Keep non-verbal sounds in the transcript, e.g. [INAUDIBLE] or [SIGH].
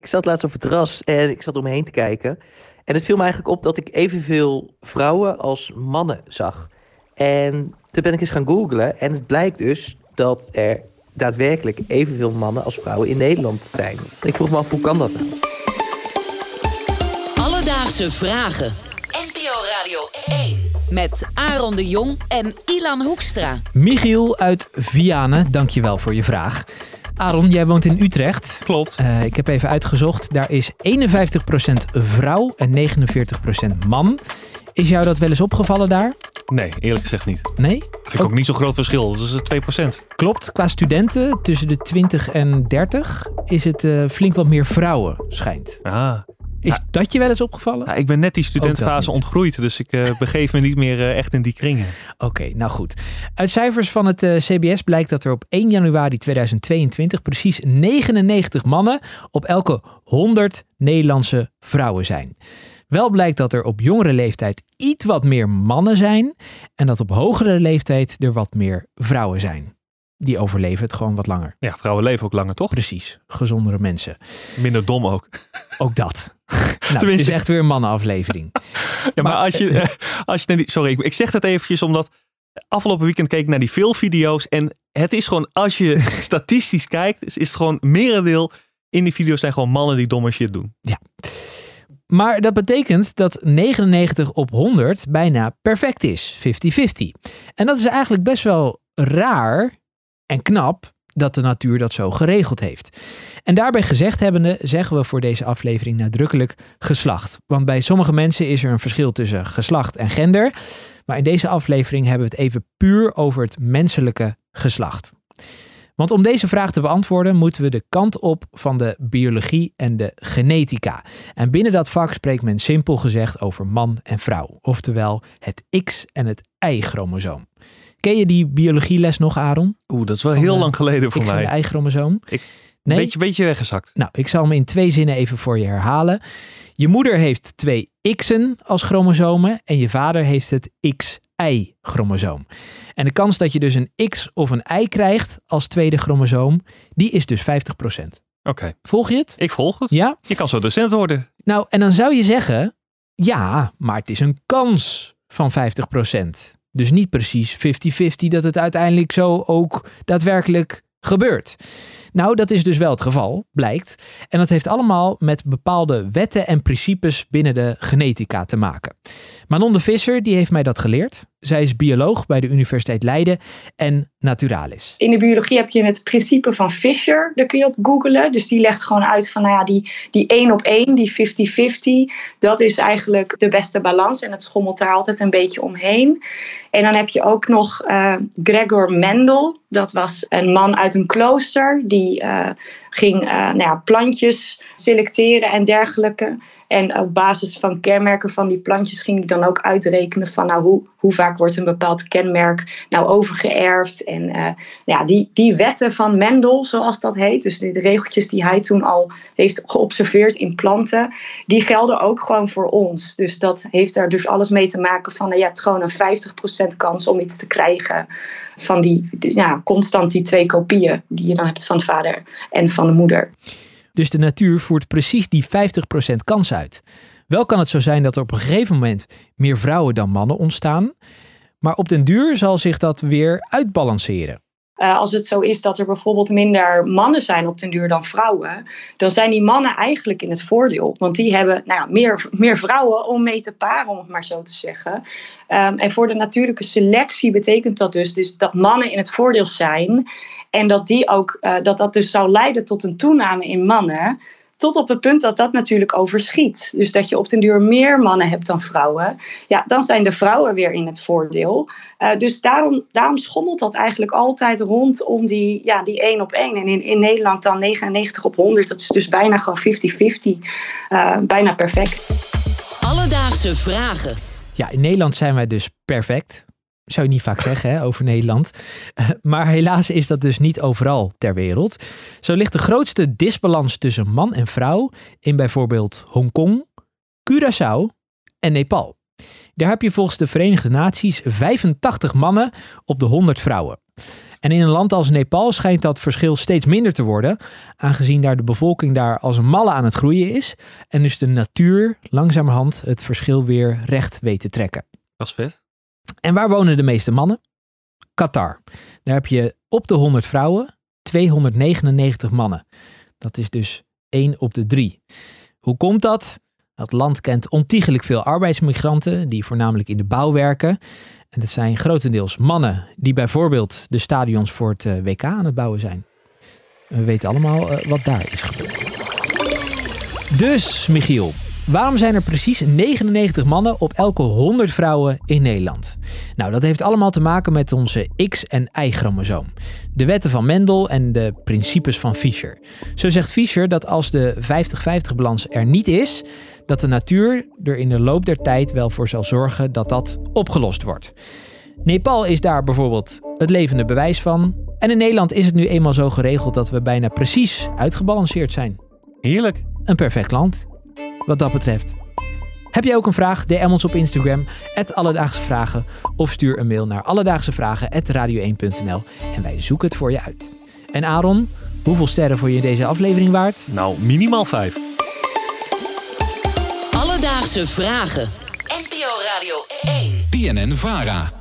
Ik zat laatst op het terras en ik zat om me heen te kijken. En het viel me eigenlijk op dat ik evenveel vrouwen als mannen zag. En toen ben ik eens gaan googlen en het blijkt dus dat er daadwerkelijk evenveel mannen als vrouwen in Nederland zijn. Ik vroeg me af, hoe kan dat nou? Alledaagse vragen. NPO Radio 1. Met Aaron de Jong en Ilan Hoekstra. Michiel uit Vianen, dankjewel voor je vraag. Aaron, jij woont in Utrecht. Klopt. Uh, ik heb even uitgezocht. Daar is 51% vrouw en 49% man. Is jou dat wel eens opgevallen daar? Nee, eerlijk gezegd niet. Nee? Vind ik ook, ook niet zo'n groot verschil. Dat is 2%. Klopt. Qua studenten tussen de 20 en 30 is het uh, flink wat meer vrouwen, schijnt. Ah. Is ja. dat je wel eens opgevallen? Ja, ik ben net die studentfase ontgroeid, dus ik uh, begeef me niet meer uh, echt in die kringen. [LAUGHS] Oké, okay, nou goed. Uit cijfers van het uh, CBS blijkt dat er op 1 januari 2022 precies 99 mannen op elke 100 Nederlandse vrouwen zijn. Wel blijkt dat er op jongere leeftijd iets wat meer mannen zijn en dat op hogere leeftijd er wat meer vrouwen zijn. Die overleven het gewoon wat langer. Ja, vrouwen leven ook langer, toch? Precies, gezondere mensen. Minder dom ook. [LAUGHS] Ook dat. [LAUGHS] nou, het is echt weer een mannenaflevering. [LAUGHS] ja, maar, maar als je, als je sorry, ik, ik zeg dat eventjes omdat afgelopen weekend keek ik naar die veel video's en het is gewoon, als je statistisch kijkt, is het gewoon merendeel in die video's zijn gewoon mannen die domme shit doen. Ja. Maar dat betekent dat 99 op 100 bijna perfect is, 50-50. En dat is eigenlijk best wel raar en knap dat de natuur dat zo geregeld heeft. En daarbij gezegd hebbende zeggen we voor deze aflevering nadrukkelijk geslacht. Want bij sommige mensen is er een verschil tussen geslacht en gender. Maar in deze aflevering hebben we het even puur over het menselijke geslacht. Want om deze vraag te beantwoorden moeten we de kant op van de biologie en de genetica. En binnen dat vak spreekt men simpel gezegd over man en vrouw, oftewel het X- en het Y-chromosoom. Ken je die biologieles nog, Aaron? Oeh, dat is wel heel lang geleden voor mij. en Y-chromosoom. Ik, nee? Beetje, beetje weggezakt. Nou, ik zal hem in twee zinnen even voor je herhalen. Je moeder heeft twee X'en als chromosomen en je vader heeft het XY-chromosoom. En de kans dat je dus een X of een Y krijgt als tweede chromosoom, die is dus 50%. Oké. Okay. Volg je het? Ik volg het. Ja? Je kan zo docent worden. Nou, en dan zou je zeggen, ja, maar het is een kans van 50%. Dus niet precies 50-50 dat het uiteindelijk zo ook daadwerkelijk gebeurt. Nou, dat is dus wel het geval, blijkt. En dat heeft allemaal met bepaalde wetten en principes binnen de genetica te maken. Manon de Visser die heeft mij dat geleerd. Zij is bioloog bij de Universiteit Leiden en naturalis. In de biologie heb je het principe van Fisher, daar kun je op googlen. Dus die legt gewoon uit van, nou ja, die, die één op één, die 50-50, dat is eigenlijk de beste balans. En het schommelt daar altijd een beetje omheen. En dan heb je ook nog uh, Gregor Mendel. Dat was een man uit een klooster. Die uh, ging uh, nou ja, plantjes selecteren en dergelijke. En op basis van kenmerken van die plantjes ging hij dan ook uitrekenen van nou, hoe, hoe vaak wordt een bepaald kenmerk nou overgeërfd. En uh, ja, die, die wetten van Mendel, zoals dat heet, dus de, regeltjes die hij toen al heeft geobserveerd in planten, die gelden ook gewoon voor ons. Dus dat heeft daar dus alles mee te maken van nou, je hebt gewoon een 50% kans om iets te krijgen van die, ja, constant die twee kopieën die je dan hebt van de vader en van de moeder. Dus de natuur voert precies die 50% kans uit. Wel kan het zo zijn dat er op een gegeven moment meer vrouwen dan mannen ontstaan, maar op den duur zal zich dat weer uitbalanceren. Uh, als het zo is dat er bijvoorbeeld minder mannen zijn op den duur dan vrouwen, dan zijn die mannen eigenlijk in het voordeel. Want die hebben nou ja, meer, meer vrouwen om mee te paren, om het maar zo te zeggen. Um, en voor de natuurlijke selectie betekent dat dus, dus dat mannen in het voordeel zijn. En dat, die ook, uh, dat dat dus zou leiden tot een toename in mannen. Tot op het punt dat dat natuurlijk overschiet. Dus dat je op den duur meer mannen hebt dan vrouwen. Ja, dan zijn de vrouwen weer in het voordeel. Uh, dus daarom, daarom schommelt dat eigenlijk altijd rondom die, ja, die 1 op 1. En in, in Nederland dan 99 op 100. Dat is dus bijna gewoon 50-50. Uh, bijna perfect. Alledaagse vragen. Ja, in Nederland zijn wij dus perfect. Zou je niet vaak zeggen hè, over Nederland. Maar helaas is dat dus niet overal ter wereld. Zo ligt de grootste disbalans tussen man en vrouw in bijvoorbeeld Hongkong, Curaçao en Nepal. Daar heb je volgens de Verenigde Naties 85 mannen op de 100 vrouwen. En in een land als Nepal schijnt dat verschil steeds minder te worden, aangezien daar de bevolking daar als een malle aan het groeien is en dus de natuur langzamerhand het verschil weer recht weet te trekken. Dat is vet. En waar wonen de meeste mannen? Qatar. Daar heb je op de 100 vrouwen 299 mannen. Dat is dus 1 op de 3. Hoe komt dat? Het land kent ontiegelijk veel arbeidsmigranten die voornamelijk in de bouw werken. En dat zijn grotendeels mannen die bijvoorbeeld de stadions voor het eh, WK aan het bouwen zijn. We weten allemaal uh, wat daar is gebeurd. Dus, Michiel, waarom zijn er precies 99 mannen op elke 100 vrouwen in Nederland? Nou, dat heeft allemaal te maken met onze X- en Y-chromosoom. De wetten van Mendel en de principes van Fischer. Zo zegt Fischer dat als de 50-50-balans er niet is, dat de natuur er in de loop der tijd wel voor zal zorgen dat dat opgelost wordt. Nepal is daar bijvoorbeeld het levende bewijs van. En in Nederland is het nu eenmaal zo geregeld dat we bijna precies uitgebalanceerd zijn. Heerlijk. Een perfect land, wat dat betreft. Heb jij ook een vraag? DM ons op Instagram, Alledaagse Vragen. Of stuur een mail naar alledaagsevragen.radio1.nl en wij zoeken het voor je uit. En Aaron, hoeveel sterren voor je deze aflevering waard? Nou, minimaal vijf. Alledaagse Vragen. NPO Radio 1. PNN Vara.